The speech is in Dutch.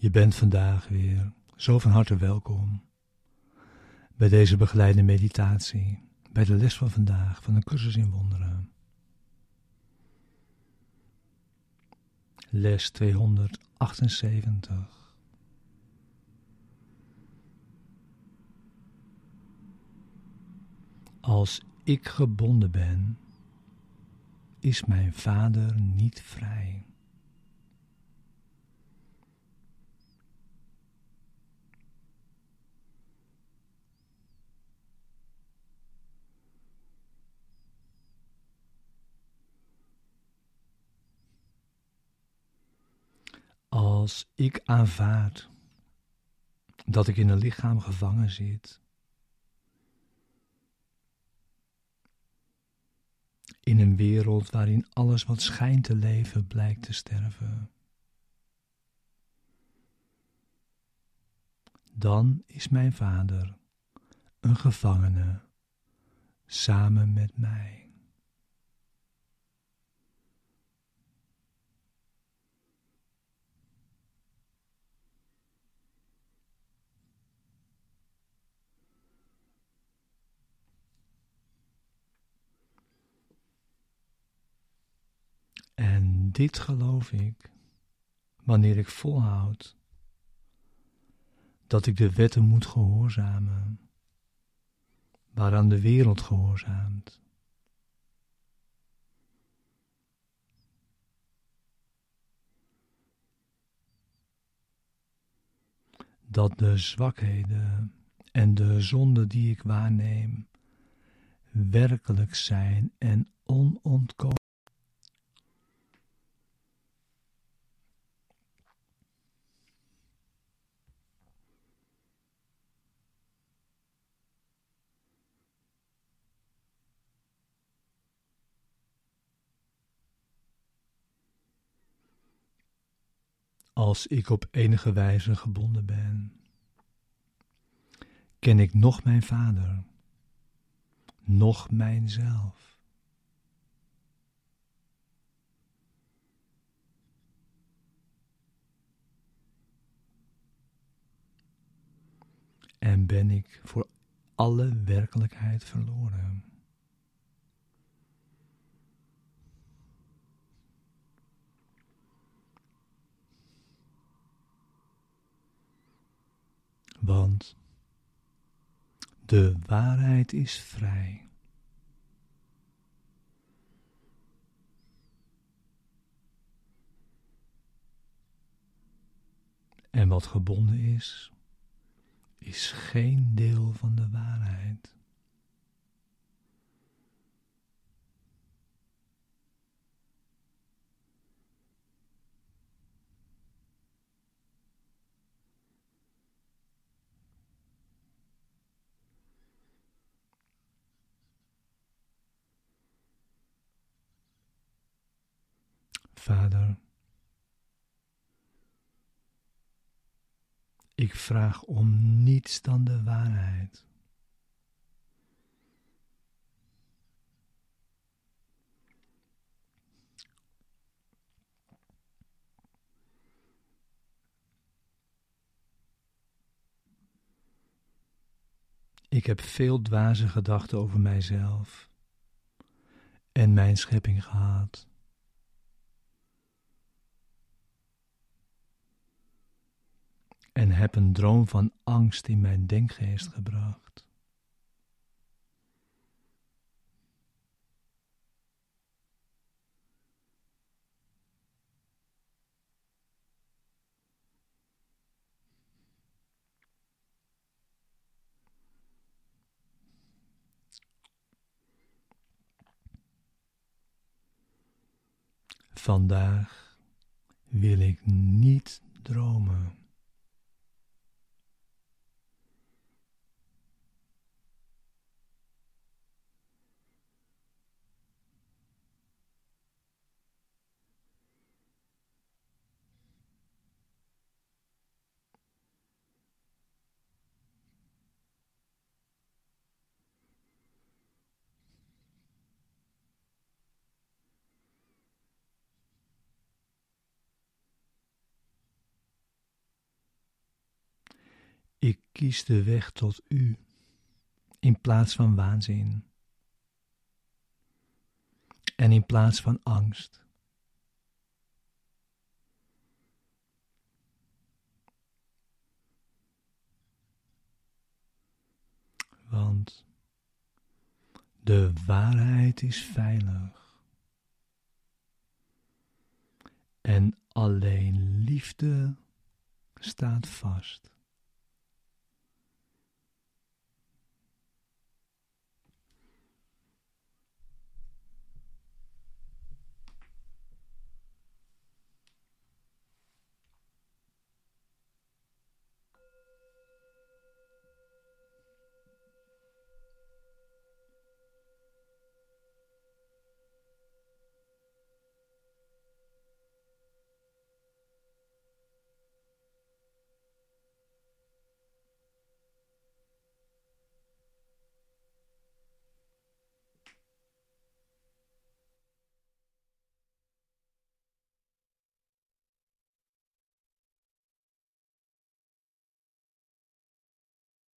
Je bent vandaag weer zo van harte welkom bij deze begeleide meditatie, bij de les van vandaag van een cursus in wonderen. Les 278. Als ik gebonden ben, is mijn vader niet vrij. Als ik aanvaard dat ik in een lichaam gevangen zit, in een wereld waarin alles wat schijnt te leven blijkt te sterven, dan is mijn vader een gevangene samen met mij. En dit geloof ik wanneer ik volhoud dat ik de wetten moet gehoorzamen, waaraan de wereld gehoorzaamt. Dat de zwakheden en de zonden die ik waarneem werkelijk zijn en onontkomen. Als ik op enige wijze gebonden ben. Ken ik nog mijn vader, nog mijzelf. En ben ik voor alle werkelijkheid verloren. Want de waarheid is vrij. En wat gebonden is, is geen deel van de waarheid. Vader, ik vraag om niets dan de waarheid. Ik heb veel dwaze gedachten over mijzelf en mijn schepping gehad. En heb een droom van angst in mijn denkgeest gebracht. Vandaag wil ik niet dromen. Ik kies de weg tot u in plaats van waanzin en in plaats van angst. Want de waarheid is veilig. En alleen liefde staat vast.